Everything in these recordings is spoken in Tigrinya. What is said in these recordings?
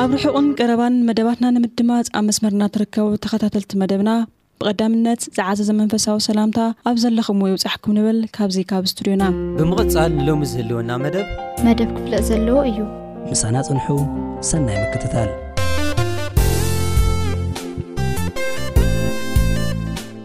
ኣብ ርሑቕን ቀረባን መደባትና ንምድማጽ ኣብ መስመርና ትርከቡ ተኸታተልቲ መደብና ብቐዳምነት ዝዓዘዘ መንፈሳዊ ሰላምታ ኣብ ዘለኹምዎ ይብጻሕኩም ንብል ካብዚ ካብ ስቱድዮና። ብምቕጻል ንሎሚ ዝህልወና መደብ መደብ ክፍለጥ ዘለዎ እዩ። ምሳና ጽንሑ ሰናይ ምክትታል።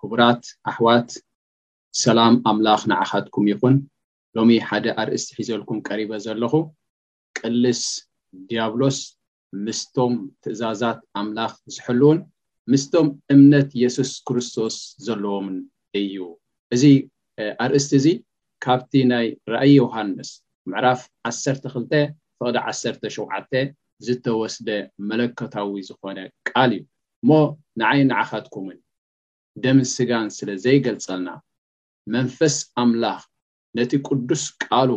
ክቡራት ኣሕዋት ሰላም ኣምላኽ ንዓኻትኩም ይኹን። ሎሚ ሓደ ኣርእስቲ ሒዘልኩም ቀሪበ ዘለኹ ቅልስ ዲያብሎስ ምስቶም ትእዛዛት ኣምላኽ ዝሕልውን ምስቶም እምነት የሱስ ክርስቶስ ዘለዎምን እዩ። እዚ ኣርእስቲ እዚ ካብቲ ናይ ራእይ ዮሃንስ ምዕራፍ 12 ፍቕዲ 17 ዝተወስደ መለኮታዊ ዝኾነ ቃል እዩ። እሞ ንዓይን ንዓኻትኩምን ደምን ስጋን ስለ ዘይገልጸልና መንፈስ ኣምላኽ ነቲ ቅዱስ ቃሉ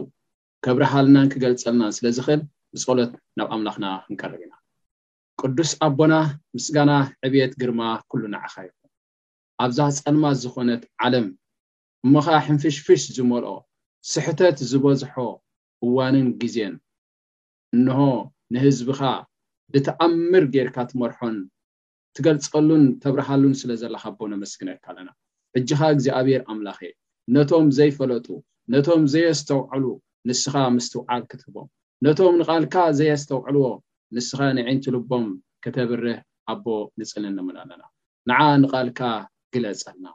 ከብርሃልናን ክገልጸልናን ስለ ዝኽእል ብጸሎት ናብ ኣምላኽና ክንቀርብ ኢና። ቅዱስ ኣቦና ምስጋና ዕብየት ግርማ ኩሉ ንዓኻ ይኹን። ኣብዛ ጸልማት ዝኾነት ዓለም እሞ ኸኣ ሕንፍሽፍሽ ዝመልኦ ስሕተት ዝበዝሖ እዋንን ግዜን፣ እንሆ ንህዝብኻ ብተኣምር ጌርካ ትመርሖን ትገልጸሉን ተብርሃሉን ስለ ዘለኻ ኣቦ ነመስግነካ ኣለና ሕጂ ኸኣ እግዚኣብሄር ኣምላኬ ነቶም ዘይፈለጡ ነቶም ዘየስተውዐሉ ንስኻ ምስትውዓል ክትህቦም ነቶም ንቓልካ ዘየስተውዕልዎ ንስኻ ነዒንቲ ልቦም ከተብርህ ኣቦ ንጽልን ንምን ኣለና ንዓ ንቓልካ ግለጸልና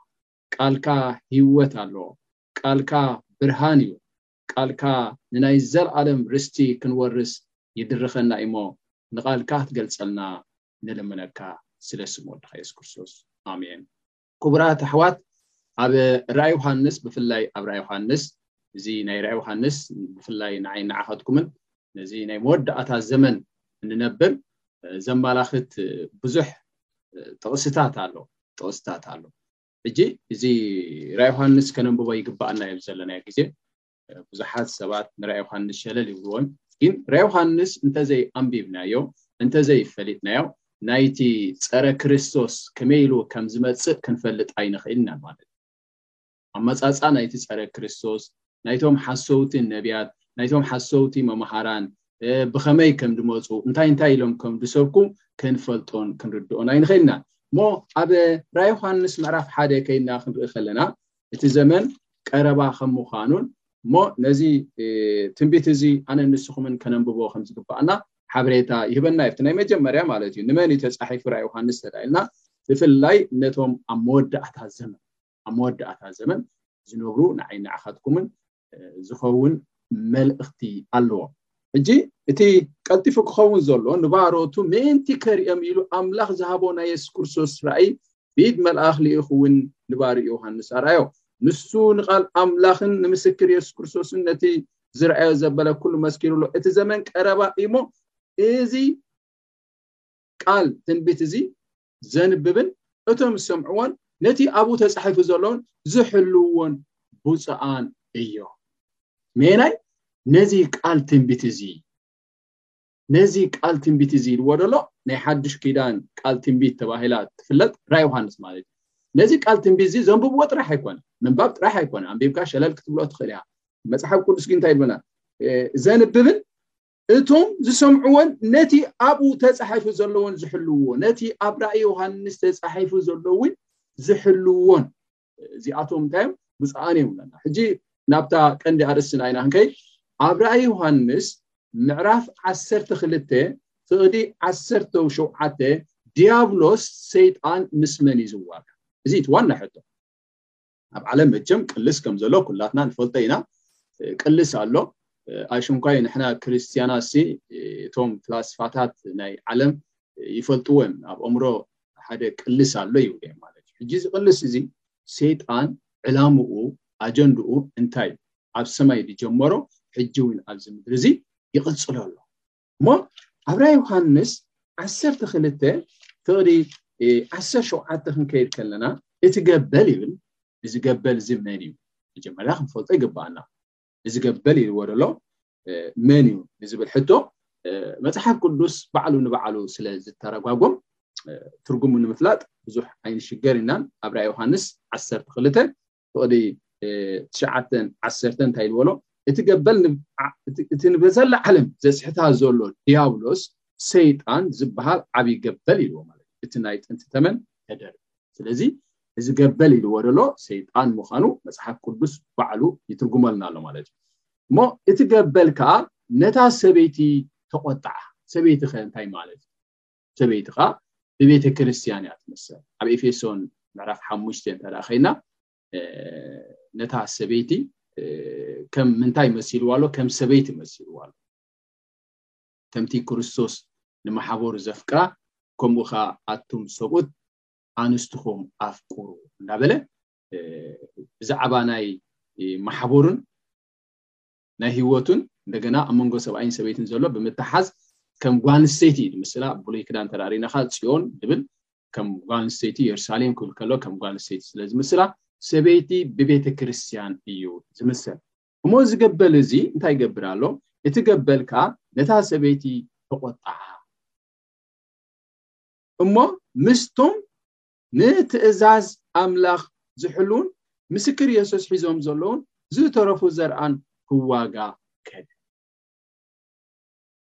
ቃልካ ሂወት ኣለዎ ቃልካ ብርሃን እዩ ቃልካ ንናይ ዘልኣለም ርስቲ ክንወርስ ይድርኸና እዩሞ ንቃልካ ክትገልጸልና ንልምነካ ስለ ስም ወድኻ የሱስ ክርስቶስ ኣሜን። ክቡራት ኣሕዋት ኣብ ራኢ ዮሃንስ ብፍላይ ኣብ ራኢ ዮሃንስ እዚ ናይ ራኢ ዮሃንስ ብፍላይ ንዓይን ንዓኻትኩምን ነዚ ናይ መወዳእታ ዘመን እንነብር ዘማላኽት ብዙሕ ጥቕስታት ኣሎ ጥቕስታት ኣሎ ሕጂ እዚ ራኢ ዮሃንስ ከነንብቦ ይግብኣና እዩ፣ ኣብዚ ዘለናዮ ግዜ ብዙሓት ሰባት ንራኢ ዮሃንስ ሸለል ይብልዎ እዮም፣ ግን ራኢ ዮሃንስ እንተዘይ ኣንቢብናዮ እንተዘይ ፈሊጥናዮ ናይቲ ጸረ ክርስቶስ ከመይ ኢሉ ከም ዝመጽእ ክንፈልጥ ኣይንኽእልናን ማለት እዩ። ኣመጻጽኣ ናይቲ ጸረ ክርስቶስ ናይቶም ሓሰውቲ ነብያት ናይቶም ሓሰውቲ መማሃራን ብኸመይ ከም ድመጹ እንታይ እንታይ ኢሎም ከም ድሰብኩ ክንፈልጦን ክንርድኦን ኣይንኽእልናን እሞ ኣብ ራይ ዮሃንስ ምዕራፍ ሓደ ከይድና ክንርኢ ከለና እቲ ዘመን ቀረባ ከም ምዃኑን እሞ ነዚ ትንቢት እዚ ኣነ ንስኹምን ከነንብቦ ከም ዝግባኣና ሓበሬታ ይህበና ይብቲ ናይ መጀመርያ ማለት እዩ ንመን እዩ ተፃሒፉ ራይ ዮሃንስ ተዳኢልና ብፍላይ ነቶም ኣብ መወዳእታ ዘመን ኣብ መወዳእታ ዘበን ዝነብሩ ንዓይ ንዓኻትኩምን ዝኸውን መልእኽቲ ኣለዎ ሕጂ እቲ ቀልጢፉ ክኸውን ዘሎ ንባሮቱ ምእንቲ ከርእዮም ኢሉ ኣምላኽ ዝሃቦ ናይ የሱስ ክርስቶስ ራእይ ብኢድ መልኣኽ ልኢኹ እውን ንባሪ ዮሃንስ ኣርኣዮ ንሱ ንቓል ኣምላኽን ንምስክር የሱስ ክርስቶስን ነቲ ዝረኣዮ ዘበለ ኩሉ መስኪሩሎ እቲ ዘመን ቀረባ እዩሞ እዚ ቃል ትንቢት እዚ ዘንብብን እቶም ዝሰምዕዎን ነቲ ኣብኡ ተጻሒፉ ዘሎን ዝሕልዎን ብፁዓን እዮም ሜናይ ነዚ ቃል ትንቢት እዚ ነዚ ቃል ትንቢት እዚ ኢልዎ ደሎ ናይ ሓድሽ ኪዳን ቃል ትንቢት ተባሂላ ትፍለጥ ራ ዮሃንስ ማለት እዩ ነዚ ቃል ትንቢት እዚ ዘንብብዎ ጥራሕ ኣይኮነ ምንባብ ጥራሕ ኣይኮነ ኣንቢብካ ሸለል ክትብሎ ትኽእል እያ መፅሓፍ ቅዱስ ግን እንታይ ይብለና ዘንብብን እቶም ዝሰምዕዎን ነቲ ኣብኡ ተጻሒፉ ዘለዎን ዝሕልውዎ፣ ነቲ ኣብ ራእይ ዮሃንስ ተጻሒፉ ዘሎ እውን ዝሕልውዎን፣ እዚኣቶም እንታይ እዮም? ብፁዓን እዮም ኣለና። ሕጂ ናብታ ቀንዲ ኣርእስትና ኢና ክንከይድ። ኣብ ራእይ ዮሃንስ ምዕራፍ ዓሰርተ ክልተ ፍቕዲ ዓሰርተ ሸውዓተ ዲያብሎስ ሰይጣን ምስ መን እዩ ዝዋጋ? እዚ እቲ ዋና ሕቶ። ኣብ ዓለም መቸም ቅልስ ከም ዘሎ ኩላትና ንፈልጦ ኢና ቅልስ ኣሎ ኣሽንኳይ ንሕና ክርስትያናሲ እቶም ፍላስፋታት ናይ ዓለም ይፈልጥዎ እዮም ኣብ ኣእምሮ ሓደ ቅልስ ኣሎ ይብሉ እዮም ማለት እዩ ሕጂ እዚ ቅልስ እዚ ሰይጣን ዕላምኡ ኣጀንድኡ እንታይ ኣብ ሰማይ ዝጀመሮ ሕጂ እውን ኣብዚ ምድሪ እዚ ይቕፅሎ ኣሎ እሞ ኣብ ራእይ ዮሃንስ ዓሰርተ ክልተ ፍቕዲ ዓሰርተ ሸውዓተ ክንከይድ ከለና እቲ ገበል ይብል እዚ ገበል እዚ መን እዩ መጀመርያ ክንፈልጦ ይግባኣና እዚ ገበል ኢልዎ ደሎ መን እዩ ንዝብል ሕቶ መፅሓፍ ቅዱስ ባዕሉ ንባዕሉ ስለ ዝተረጓጎም ትርጉሙ ንምፍላጥ ብዙሕ ኣይንሽገር ኢናን ኣብ ራእይ ዮሃንስ ዓሰርተ ክልተ ፍቕዲ ትሽዓተን ዓሰርተን እንታይ ዝበሎ እቲ ገበል እቲ ንበዘላ ዓለም ዘስሕታ ዘሎ ዲያብሎስ ሰይጣን ዝበሃል ዓብዪ ገበል ኢልዎ ማለት እዩ እቲ ናይ ጥንቲ ተመን ተደር ስለዚ እዚ ገበል ኢልዎ ደሎ ሰይጣን ምዃኑ መፅሓፍ ቅዱስ ባዕሉ ይትርጉመልና ኣሎ ማለት እዩ እሞ እቲ ገበል ከዓ ነታ ሰበይቲ ተቆጣዓ ሰበይቲ ከ እንታይ ማለት እዩ ሰበይቲ ከኣ ብቤተ ክርስትያን እያ ትምሰል ኣብ ኤፌሶን ምዕራፍ ሓሙሽተ እንተ ከይና ነታ ሰበይቲ ከም ምንታይ መሲልዋ ኣሎ ከም ሰበይቲ መሲልዋ ኣሎ ከምቲ ክርስቶስ ንማሕበሩ ዘፍቅራ ከምኡ ከዓ ኣቱም ሰብኡት ኣንስትኹም ኣፍቅሩ እንዳበለ ብዛዕባ ናይ ማሕበሩን ናይ ሂወቱን እንደገና ኣብ መንጎ ሰብኣይን ሰበይትን ዘሎ ብምትሓዝ ከም ጓል ኣንስተይቲ እዩ ዝምስላ ብሉይ ክዳን ተራሪነኻ ጽዮን ድብል ከም ጓል ኣንስተይቲ የሩሳሌም ክብል ከሎ ከም ጓል ኣንስተይቲ ስለ ዝምስላ ሰበይቲ ብቤተ ክርስትያን እዩ ዝምሰል እሞ እዚ ገበል እዚ እንታይ ይገብር ኣሎ እቲ ገበል ከኣ ነታ ሰበይቲ ተቆጣዓ እሞ ምስቶም ንትእዛዝ ኣምላኽ ዝሕልዉን ምስክር የሱስ ሒዞም ዘለዉን ዝተረፉ ዘርኣን ክዋጋ ከደ።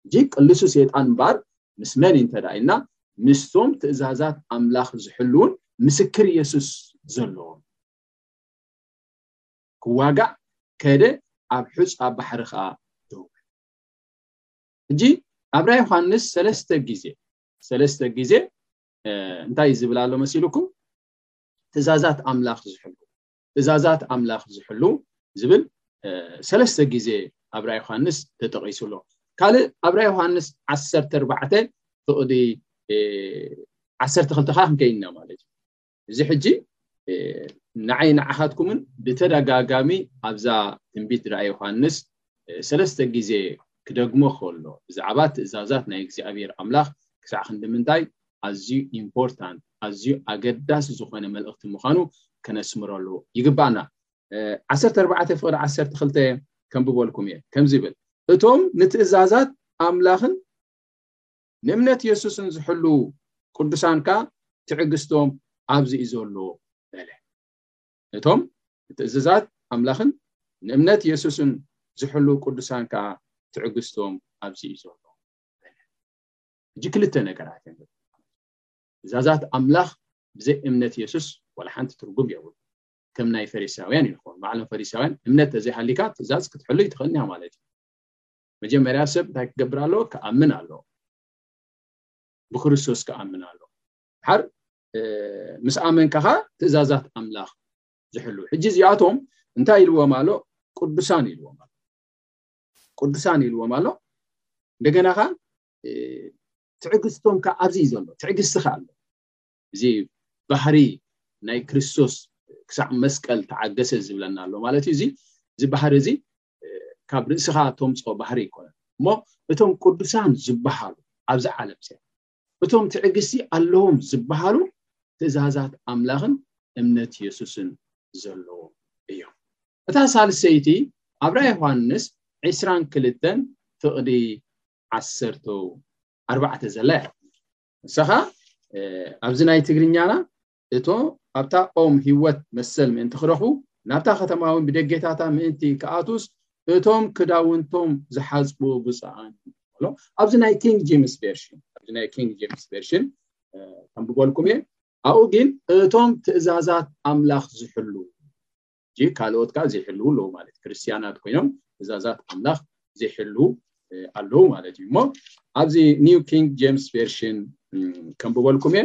ሕጂ ቅልሱ ሰይጣን እምበኣር ምስ መን እዩ እንተ ኢልና፣ ምስቶም ትእዛዛት ኣምላኽ ዝሕልዉን ምስክር የሱስ ዘለዎምን ክዋጋእ ከደ፣ ኣብ ሑጻ ኣብ ባሕሪ ከኣ ደው በለ። ሕጂ ኣብ ራእይ ዮሃንስ ሰለስተ ግዜ ሰለስተ ግዜ እንታይ እዩ ዝብል ኣሎ መሲልኩም ትእዛዛት ኣምላኽ ዝሕሉ ትእዛዛት ኣምላኽ ዝሕሉ ዝብል ሰለስተ ግዜ ኣብራ ዮሃንስ ተጠቒሱ ኣሎ ካልእ ኣብራ ዮሃንስ ዓሰርተ ኣርባዕተ ፍቕዲ ዓሰርተ ክልተ ከዓ ክንከይንና ማለት እዩ እዚ ሕጂ ንዓይ ንዓኻትኩምን ብተደጋጋሚ ኣብዛ ትንቢት ድኣ ዮሃንስ ሰለስተ ግዜ ክደግሞ ከሎ ብዛዕባ ትእዛዛት ናይ እግዚኣብሔር ኣምላኽ ክሳዕ ክንዲ ምንታይ ኣዝዩ ኢምፖርታንት ኣዝዩ ኣገዳሲ ዝኾነ መልእኽቲ ምዃኑ ከነስምረሉ ይግባእና። ዓሰርተ ኣርባዕተ ፍቕዲ ዓሰርተ ክልተ ከንብበልኩም እየ ከምዚ ይብል እቶም ንትእዛዛት ኣምላኽን ንእምነት የሱስን ዝሕልዉ ቅዱሳን ከኣ ትዕግስቶም ኣብዚ እዩ ዘሎ በለ። ነቶም ንትእዝዛት ኣምላኽን ንእምነት የሱስን ዝሕልው ቅዱሳን ከኣ ትዕግስቶም ኣብዚ እዩ ዘሎ ሕጂ ክልተ ነገራት እዮም ትእዛዛት ኣምላኽ ብዘይ እምነት የሱስ ዋላ ሓንቲ ትርጉም የብሉ ከም ናይ ፈሪሳውያን እዩ ንኸውን ባዕሎም ፈሪሳውያን እምነት ተዘይሃሊካ ትእዛዝ ክትሕሉ ይትኽእል እኒሃ ማለት እዩ መጀመርያ ሰብ እንታይ ክገብር ኣለዎ ክኣምን ኣለዎ ብክርስቶስ ክኣምን ኣለዎ ሓር ምስ ኣመንካ ከ ትእዛዛት ኣምላኽ ዝሕሉ ሕጂ እዚኣቶም እንታይ ኢልዎም ኣሎ ቅዱሳን ኢልዎም ኣሎ ቅዱሳን ኢልዎም ኣሎ እንደገና ከ ትዕግስቶም ከ ኣብዚ እዩ ዘሎ ትዕግስቲ ከ ኣሎ እዚ ባህሪ ናይ ክርስቶስ ክሳዕ መስቀል ተዓገሰ ዝብለና ኣሎ ማለት እዩ እዚ እዚ ባህሪ እዚ ካብ ርእስኻ ተምፅኦ ባህሪ ይኮነን እሞ እቶም ቅዱሳን ዝበሃሉ ኣብዚ ዓለም እዚኣ እቶም ትዕግስቲ ኣለዎም ዝበሃሉ ትእዛዛት ኣምላኽን እምነት የሱስን ዘለዎም እዮም። እታ ሳልሰይቲ ኣብ ራእይ ዮሃንስ ዕስራን ክልተን ፍቕዲ ዓሰርተው ኣርባዕተ ዘላ እያ። ንሳ ኸኣ ኣብዚ ናይ ትግርኛና እቶም ኣብታ ኦም ህይወት መሰል ምእንቲ ክረኽቡ ናብታ ከተማ እውን ብደጌታታ ምእንቲ ክኣትዉስ እቶም ክዳውንቶም ዝሓጽቡ ብፁዓን እዮም በሎ ኣብዚ ናይ ኪንግ ጂምስ ቨርሽን ኣብዚ ናይ ኪንግ ጂምስ ቨርሽን ከንብበልኩም እየ ኣብኡ ግን እቶም ትእዛዛት ኣምላኽ ዝሕሉ እጂ ካልኦት ከዓ ዘይሕልው ኣለዉ ማለት ክርስትያናት ኮይኖም ትእዛዛት ኣምላኽ ዘይሕሉ ኣለዉ ማለት እዩ እሞ ኣብዚ ኒው ኪንግ ጀምስ ቨርሽን ከንብበልኩም እየ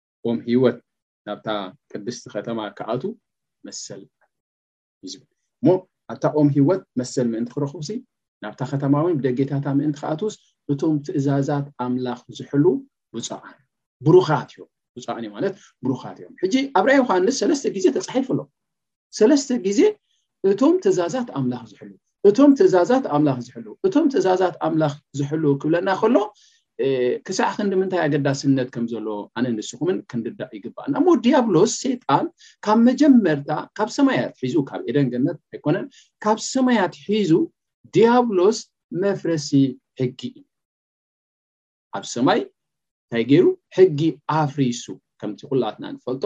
ኦም ህይወት ናብታ ቅድስቲ ኸተማ ክኣትዉ መሰል ኣለዎም እዩ ዝብል እሞ ኣብታ ኦም ህይወት መሰል ምእንቲ ክረኽቡሲ ናብታ ኸተማ ወይ ብደጌታታ ምእንቲ ክኣትዉስ እቶም ትእዛዛት ኣምላኽ ዝሕሉ ብፁዓን ብሩኻት እዮም ብፁዓን እዮም ማለት ብሩኻት እዮም ሕጂ ኣብ ራእይ ዮሃንስ ሰለስተ ግዜ ተጻሒፉ ኣሎ ሰለስተ ግዜ እቶም ትእዛዛት ኣምላኽ ዝሕሉ እቶም ትእዛዛት ኣምላኽ ዝሕሉ እቶም ትእዛዛት ኣምላኽ ዝሕሉ ክብለና ከሎ ክሳዕ ክንዲ ምንታይ ኣገዳስነት ከም ዘለዎ ኣነ ንስኹምን ክንርዳእ ይግባኣና እሞ ዲያብሎስ ሰይጣን ካብ መጀመርታ ካብ ሰማያት ሒዙ ካብ ኤደን ገነት ኣይኮነን ካብ ሰማያት ሒዙ ዲያብሎስ መፍረሲ ሕጊ እዩ ኣብ ሰማይ እንታይ ገይሩ ሕጊ ኣፍሪሱ ከምቲ ኩላትና ንፈልጦ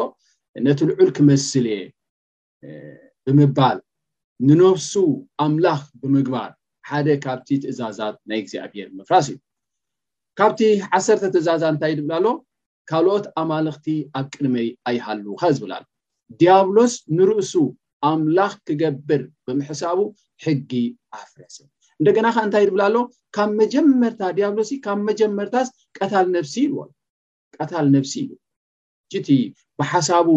ነቲ ልዑል ክመስል እየ ብምባል ንነፍሱ ኣምላኽ ብምግባር ሓደ ካብቲ ትእዛዛት ናይ እግዚኣብሔር ምፍራስ እዩ ካብቲ ዓሰርተ ትእዛዛት እንታይ ይብል ኣሎ ካልኦት ኣማልኽቲ ኣብ ቅድመይ ኣይሃልዉኻ ዝብል ኣሎ። ድያብሎስ ንርእሱ ኣምላኽ ክገብር ብምሕሳቡ ሕጊ ኣፍረሰ። እንደገና ከኣ እንታይ ይብል ኣሎ? ካብ መጀመርታ ድያብሎስ ካብ መጀመርታስ ቀታል ነብሲ ኢልዎ ኣሎ። ቀታል ነብሲ ኢሉ እቲ ብሓሳቡ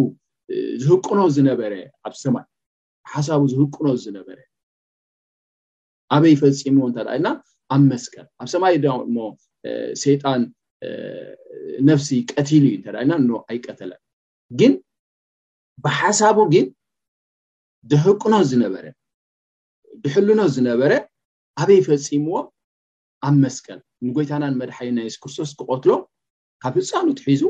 ዝህቅኖ ዝነበረ ኣብ ሰማይ ብሓሳቡ ዝህቅኖ ዝነበረ ኣበይ ፈፂምዎ እንተ ኢልና ኣብ መስቀል ኣብ ሰማይ እሞ ሰይጣን ነፍሲ ቀቲሉ እዩ እንተ ኢልና ኖ ኣይቀተለን ግን ብሓሳቡ ግን ድሕቅኖ ዝነበረ ድሕልኖ ዝነበረ ኣበይ ፈፂምዎ ኣብ መስቀል ንጎይታናን መድሓይና የሱስ ክርስቶስ ክቐትሎ ካብ ህፃኑ ትሒዙ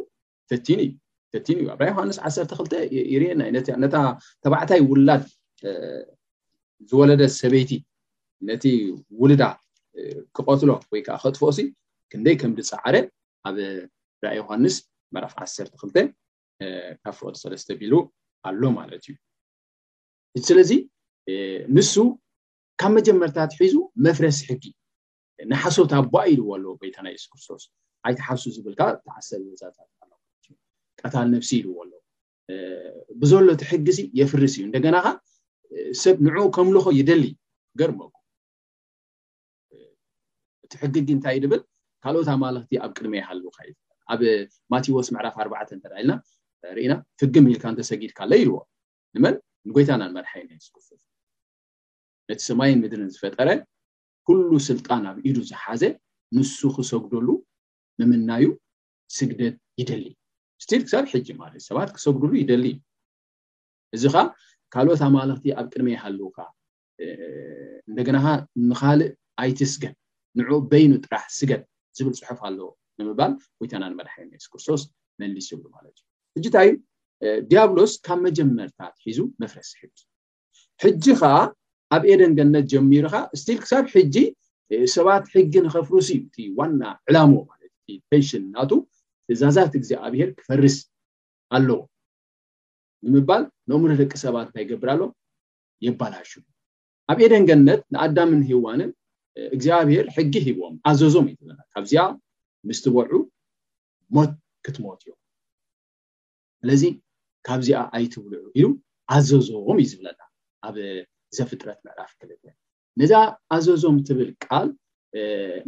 ፈቲኑ እዩ ፈቲኑ እዩ ኣብራ ዮሃንስ ዓሰርተ ክልተ ይርየና እዩ ነታ ተባዕታይ ውላድ ዝወለደ ሰበይቲ ነቲ ውልዳ ክቐትሎ ወይ ከዓ ከጥፍኦሲ ክንደይ ከም ዝፀዓረ ኣብ ራእ ዮሃንስ ምዕራፍ ዓሰርተ ክልተ ካብ ፍቕዲ ሰለስተ ቢሉ ኣሎ ማለት እዩ ስለዚ ንሱ ካብ መጀመርታ ትሒዙ መፍረሲ ሕጊ ንሓሶት ኣቦኣ ኢልዎ ኣለዎ ጎይታና የሱስ ክርስቶስ ኣይትሓሱ ዝብል ከዓ ተዓሰብ መዛታት ኣሎ ቀታል ነብሲ ኢልዎ ኣለዎ ብዘሎ እቲ ሕጊ ሲ የፍርስ እዩ እንደገና ከዓ ሰብ ንዕኡ ከምልኾ ይደሊ ገርመኩ እቲ ሕጊ ግን እንታይ ድብል ካልኦት ኣማለኽቲ ኣብ ቅድሚ ይሃልውካ እዩ ኣብ ማቴዎስ ምዕራፍ ኣርባዕተ እንተ ኢልና ርኢና ፍግም ኢልካ እንተሰጊድካ ኣሎ ኢልዎ ንመን ንጎይታና ንመርሓይና የሱስ ክርስቶስ ነቲ ሰማይን ምድርን ዝፈጠረ ኩሉ ስልጣን ኣብ ኢዱ ዝሓዘ ንሱ ክሰግደሉ ምምናዩ ስግደት ይደሊ ስቲል ክሳብ ሕጂ ማለት ሰባት ክሰግድሉ ይደሊ እዚ ኸኣ ካልኦት ኣማልኽቲ ኣብ ቅድመ ይሃልውካ እንደገና ኸ ንኻልእ ኣይትስገድ ንዕኡ በይኑ ጥራሕ ስገድ ዝብል ፅሑፍ ኣሎ ንምባል ጎይታና ንመድሓኒና የሱስ ክርስቶስ መሊስሉ ማለት እዩ ሕጂ እንታይ እዩ ዲያብሎስ ካብ መጀመርታ ኣትሒዙ መፍረሲ ሕጊ ሕጂ ከኣ ኣብ ኤደን ገነት ጀሚሩ ከኣ ስቲል ክሳብ ሕጂ ሰባት ሕጊ ንኸፍርሱ እዩ እቲ ዋና ዕላሞ ማለት እቲ ፔንሽን ናቱ ትእዛዛት እግዚኣብሄር ክፈርስ ኣለዎ ንምባል ንእምሮ ደቂ ሰባት እንታይ ይገብር ኣሎ የባላሹ ኣብ ኤደን ገነት ንኣዳምን ሂዋንን እግዚኣብሄር ሕጊ ሂቦም ኣዘዞም እዩ ትብለና ካብዚኣ ምስ ትበልዑ ሞት ክትሞት እዮም ስለዚ ካብዚኣ ኣይትብልዑ ኢሉ ኣዘዞም እዩ ዝብለና ኣብ ዘፍጥረት ምዕራፍ ክልተ ነዛ ኣዘዞም ትብል ቃል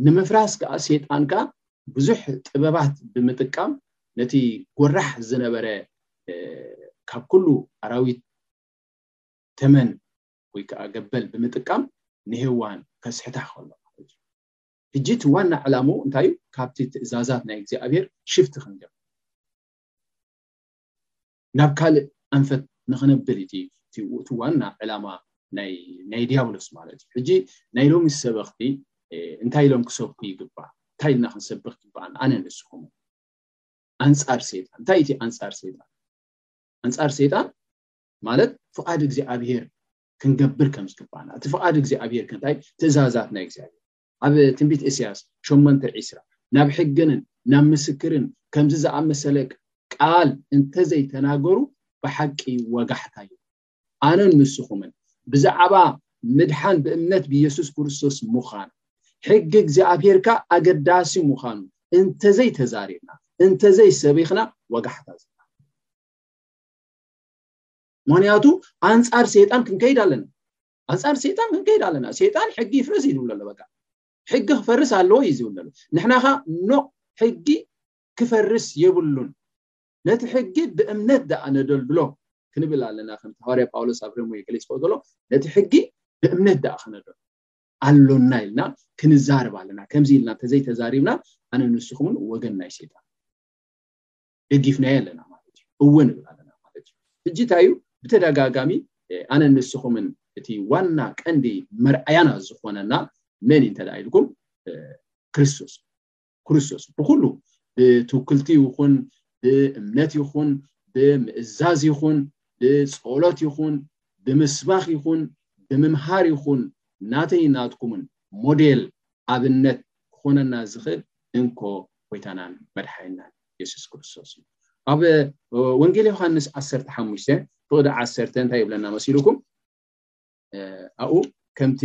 ንምፍራስ ከዓ ሴጣን ከዓ ብዙሕ ጥበባት ብምጥቃም ነቲ ጎራሕ ዝነበረ ካብ ኩሉ ኣራዊት ተመን ወይ ከዓ ገበል ብምጥቃም ንሄዋን ከስሕታ ከሎ ማለት እዩ ሕጂ እቲ ዋና ዕላምኡ እንታይ እዩ ካብቲ ትእዛዛት ናይ እግዚኣብሄር ሽፍቲ ክንገብር ናብ ካልእ ኣንፈት ንክነብል እዩ እቲ ዋና ዕላማ ናይ ዲያብሎስ ማለት እዩ ሕጂ ናይ ሎሚ ሰበኽቲ እንታይ ኢሎም ክሰብኩ ይግባእ እንታይ ኢልና ክንሰብኽ ይግባእ ኣነ ንስኹም ኣንጻር ሰይጣን እንታይ እቲ ኣንጻር ሰይጣን ኣንጻር ሰይጣን ማለት ፍቓድ እግዚኣብሄር ክንገብር ከም ዝግባእና እቲ ፍቓድ እግዚኣብሄር ከንታይ ትእዛዛት ናይ እግዚኣብሄር ኣብ ትንቢት እሰያስ ሸሞንተ ዒስራ፣ ናብ ሕግንን ናብ ምስክርን ከምዚ ዝኣመሰለ ቃል እንተ ዘይተናገሩ ብሓቂ ወጋሕታ እዩ። ኣነን ንስኹምን ብዛዕባ ምድሓን ብእምነት ብየሱስ ክርስቶስ ምዃን፣ ሕጊ እግዚኣብሄር ከኣ ኣገዳሲ ምዃኑ እንተ ዘይተዛሪብና፣ እንተ ዘይሰቢኽና ወጋሕታ እዩ። ምኽንያቱ ኣንጻር ሰይጣን ክንከይድ ኣለና። ኣንጻር ሴጣን ክንከይድ ኣለና ሴጣን ሕጊ ይፍረስ እዩ ዝብሎ ኣሎ በቃ ሕጊ ክፈርስ ኣለዎ እዩ ዝብሎ ኣሎ ንሕና ኸ ኖ ሕጊ ክፈርስ የብሉን ነቲ ሕጊ ብእምነት ደኣ ነደልድሎ ክንብል ኣለና ከምቲ ሃዋርያ ጳውሎስ ኣብ ሮሜ ገሊጽዎ ዘሎ ነቲ ሕጊ ብእምነት ደኣ ክነደሎ ኣሎና ኢልና ክንዛርብ ኣለና ከምዚ ኢልና እንተዘይተዛሪብና ኣነ ንስኹምን ወገን ናይ ሴጣን ደጊፍናዮ ኣለና ማለት እዩ እወ ንብል ኣለና ማለት እዩ ሕጂ እንታይ እዩ ብተደጋጋሚ ኣነ ንስኹምን እቲ ዋና ቀንዲ መርኣያና ዝኾነና መን እዩ እንተደኣ ኢልኩም ክርስቶስ ክርስቶስ ብኩሉ ብትውክልቲ ይኹን ብእምነት ይኹን ብምእዛዝ ይኹን ብጸሎት ይኹን ብምስባኽ ይኹን ብምምሃር ይኹን ናተይ ናትኩምን ሞዴል ኣብነት ክኾነና ዝኽእል እንኮ ጎይታናን መድሓይናን የሱስ ክርስቶስ እዩ ኣብ ወንጌል ዮሃንስ ዓሰርተ ሓሙሽተ ፍቕዲ ዓሰርተ እንታይ ይብለና መሲልኩም ኣብኡ ከምቲ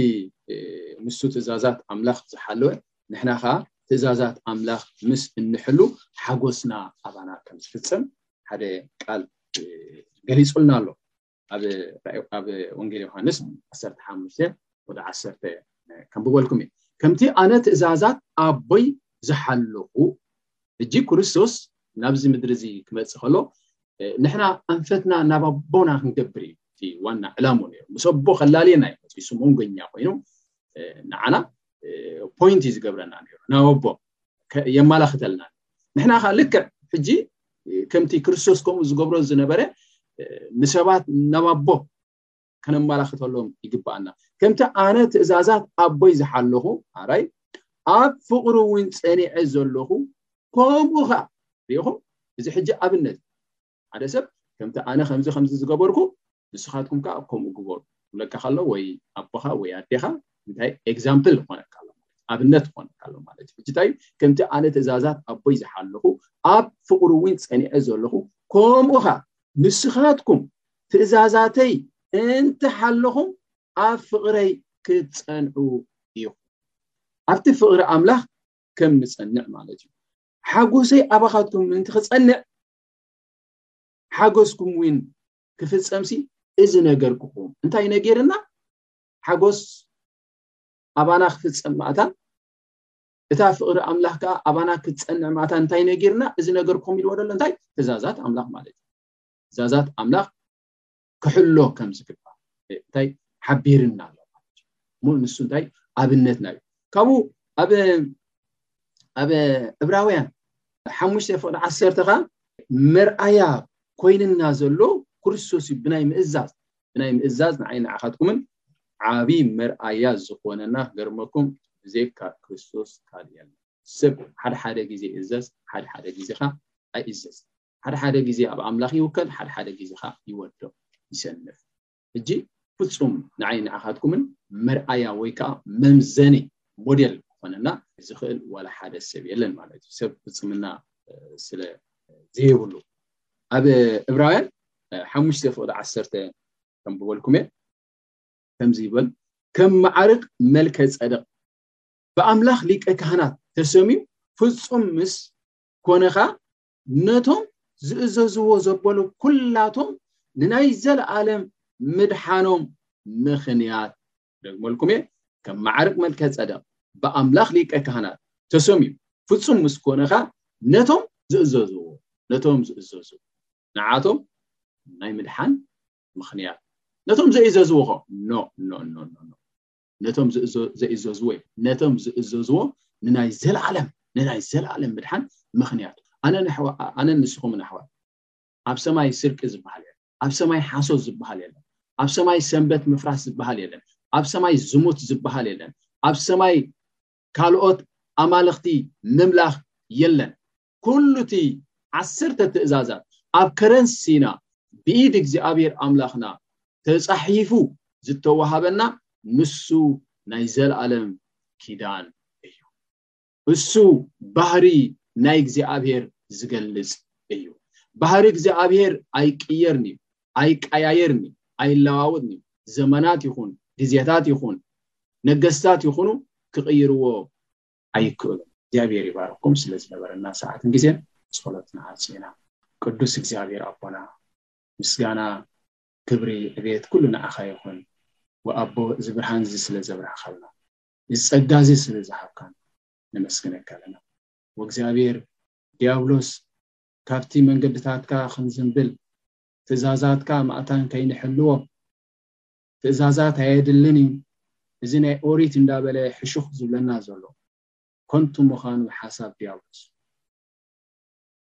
ንሱ ትእዛዛት ኣምላኽ ዝሓለወ ንሕና ከዓ ትእዛዛት ኣምላኽ ምስ እንሕሉ ሓጎስና ኣባና ከም ዝፍፀም ሓደ ቃል ገሊፁልና ኣሎ ኣብ ወንጌል ዮሃንስ ዓሰርተ ሓሙሽተ ወደ ዓሰርተ ከንብበልኩም እዩ ከምቲ ኣነ ትእዛዛት ኣቦይ ዝሓለኹ እጂ ክርስቶስ ናብዚ ምድሪ እዚ ክመፅእ ከሎ ንሕና ኣንፈትና ናብ ኣቦና ክንገብር እዩ እቲ ዋና ዕላሙ ነይሩ ምስ ኣቦ ከላልየና እዩ መፅሱ መንጎኛ ኮይኑ ንዓና ፖይንት እዩ ዝገብረና ነይሩ ናብ ኣቦ የማላኽተልና ኣሎ ንሕና ከ ልክዕ ሕጂ ከምቲ ክርስቶስ ከምኡ ዝገብሮ ዝነበረ ንሰባት ናብ ኣቦ ከነማላኽተሎም ይግባኣና ከምቲ ኣነ ትእዛዛት ኣቦይ ዝሓለኹ ኣራይ ኣብ ፍቕሪ እውን ፀኒዐ ዘለኹ ከምኡ ከዓ ሪኢኹም እዚ ሕጂ ኣብነት ሓደ ሰብ ከምቲ ኣነ ከምዚ ከምዚ ዝገበርኩ ንስኻትኩም ከዓ ከምኡ ግበሩ ክብለካ ከሎ ወይ ኣቦኻ ወይ ኣዴኻ እንታይ ኤግዛምፕል ይኾነካ ኣሎ ኣብነት ይኾነካ ኣሎ ማለት እዩ ሕጂ እንታይ እዩ ከምቲ ኣነ ትእዛዛት ኣቦይ ዝሓለኹ ኣብ ፍቕሩ እውን ፀኒዐ ዘለኹ ከምኡ ኸዓ ንስኻትኩም ትእዛዛተይ እንተሓለኹም ኣብ ፍቕረይ ክትፀንዑ ኢኹም ኣብቲ ፍቕሪ ኣምላኽ ከም ንፀንዕ ማለት እዩ ሓጎሰይ ኣባኻትኩም ምእንቲ ክፀንዕ ሓጎስኩም ዊን ክፍጸምሲ እዚ ነገርኩኹም እንታይ ነጌርና ሓጎስ ኣባና ክፍጸም ማእታ እታ ፍቕሪ ኣምላኽ ከዓ ኣባና ክትጸንዕ ማእታ እንታይ ነጌርና እዚ ነገርኩም ኢልዎ ደሎ እንታይ ትእዛዛት ኣምላኽ ማለት እዩ ትእዛዛት ኣምላኽ ክሕሎ ከም ዝግባእ እንታይ ሓቢርና ኣሎ ማለት እዩ እሞ ንሱ እንታይ ኣብነትና እዩ ካብኡ ኣብ ኣብ እብራውያን ሓሙሽተ ፍቅዲ ዓሰርተ ከዓ መርኣያ ኮይንና ዘሎ ክርስቶስ እዩ ብናይ ምእዛዝ ብናይ ምእዛዝ ንዓይ ንዓኻትኩምን ዓብዪ መርኣያ ዝኾነና ገርመኩም ብዘይካ ክርስቶስ ካልእ የለን ሰብ ሓደ ሓደ ግዜ እዘዝ ሓደ ሓደ ግዜ ከዓ ኣይእዘዝ ሓደ ሓደ ግዜ ኣብ ኣምላኽ ይውከል ሓደ ሓደ ግዜ ከኣ ይወድቕ ይሰንፍ ሕጂ ፍጹም ንዓይን ንዓኻትኩምን መርኣያ ወይ ከኣ መምዘኒ ሞዴል ክኾነና ዝኽእል ዋላ ሓደ ሰብ የለን ማለት እዩ ሰብ ፍጽምና ስለ ዘይብሉ ኣብ እብራውያን ሓሙሽተ ፍቕዲ ዓሰርተ ከምብበልኩም እየ ከምዚ ይበል ከም መዓርግ መልከ ጸደቕ ብኣምላኽ ሊቀ ካህናት ተሰምዩ ፍጹም ምስ ኮነኻ ነቶም ዝእዘዝዎ ዘበሉ ኩላቶም ንናይ ዘለኣለም ምድሓኖም ምኽንያት ደግመልኩም እየ ከም ማዕርግ መልከ ጸደቕ ብኣምላኽ ሊቀ ካህናት ተሰምዩ ፍጹም ምስ ኮነ ኸኣ ነቶም ዝእዘዝዎ ነቶም ዝእዘዝዎ ንዓቶም ናይ ምድሓን ምኽንያት ነቶም ዘእዘዝዎ ኸ ኖ ኖ ኖ ኖ ነቶም ዘይእዘዝዎ እዩ ነቶም ዝእዘዝዎ ንናይ ዘለኣለም ንናይ ዘለኣለም ምድሓን ምክንያቱ ኣነኣነን ንስኹምን ኣሕዋት ኣብ ሰማይ ስርቂ ዝበሃል የለን ኣብ ሰማይ ሓሶት ዝበሃል የለን ኣብ ሰማይ ሰንበት ምፍራስ ዝበሃል የለን ኣብ ሰማይ ዝሙት ዝበሃል የለን ኣብ ሰማይ ካልኦት ኣማልኽቲ ምምላኽ የለን ኩሉ እቲ ዓሰርተ ትእዛዛት ኣብ ከረን ሲና ብኢድ እግዚኣብሔር ኣምላኽና ተጻሒፉ ዝተዋሃበና ንሱ ናይ ዘለዓለም ኪዳን እዩ። እሱ ባህሪ ናይ እግዚኣብሔር ዝገልጽ እዩ። ባህሪ እግዚኣብሔር ኣይቅየርን እዩ፣ ኣይቀያየርን እዩ፣ ኣይለዋወጥን እዩ። ዘመናት ይኹን ግዜታት ይኹን ነገስታት ይኹኑ ክቕይርዎ ኣይክእሎ እግዚኣብሔር ይባርኩም ስለ ዝነበረና ሰዓትን ግዜን ጸሎትና ኣርሲና ቅዱስ እግዚኣብሔር ኣቦና ምስጋና ክብሪ ዕቤት ኩሉ ንዓኻ ይኹን ወኣቦ እዚ ብርሃን እዚ ስለ ዘብራህካልና እዚ ጸጋ እዚ ስለ ዝሃብካን ነመስግነካ ኣለና ወእግዚኣብሔር ዲያብሎስ ካብቲ መንገድታትካ ክንዝንብል ትእዛዛትካ ማእታን ከይንሕልዎ ትእዛዛት ኣየድልን እዩ እዚ ናይ ኦሪት እንዳበለ ሕሹኽ ዝብለና ዘሎ ኮንቱ ምኻኑ ሓሳብ ድያብሎስ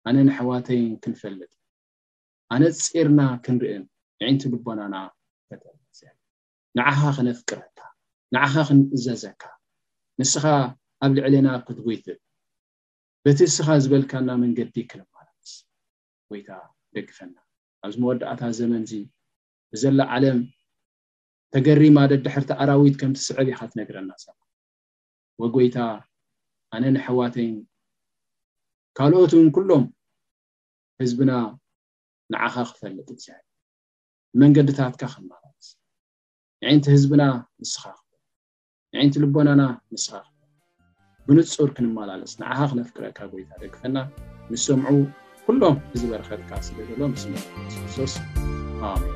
ኣነን ኣሕዋተይን ክንፈልጥ ኣነጺርና ክንርእን ኣዒንቲ ልቦናና ፈተና እግዚኣብሔር ንዓኻ ክነፍቅረካ ንዓኻ ክንእዘዘካ ንስኻ ኣብ ልዕሌና ክትጎይትብ በቲ እስኻ ዝበልካና መንገዲ ክንማራስ ጎይታ ደግፈና ኣብዚ መወዳእታ ዘመን እዚ ብዘላ ዓለም ተገሪማ ደድሕርቲ ኣራዊት ከም ትስዕብ ኢኻ ትነግረና ዘለኻ ወጎይታ ኣነ ንሕዋተይን ካልኦት እውን ኩሎም ህዝብና ንዓኻ ክፈልጥ እግዚኣብሔር መንገድታትካ ክመላለስ ንዕንቲ ህዝብና ንስኻ ክበ ንዒንቲ ልቦናና ንስኻ ብንጹር ክንመላለስ ንዓኻ ክነፍቅረካ ጎይታ ደግፈና ንሰምዑ ኩሎም እዚ በረኸትካ ስደደሎም ብስም ክርስቶስ ኣሜን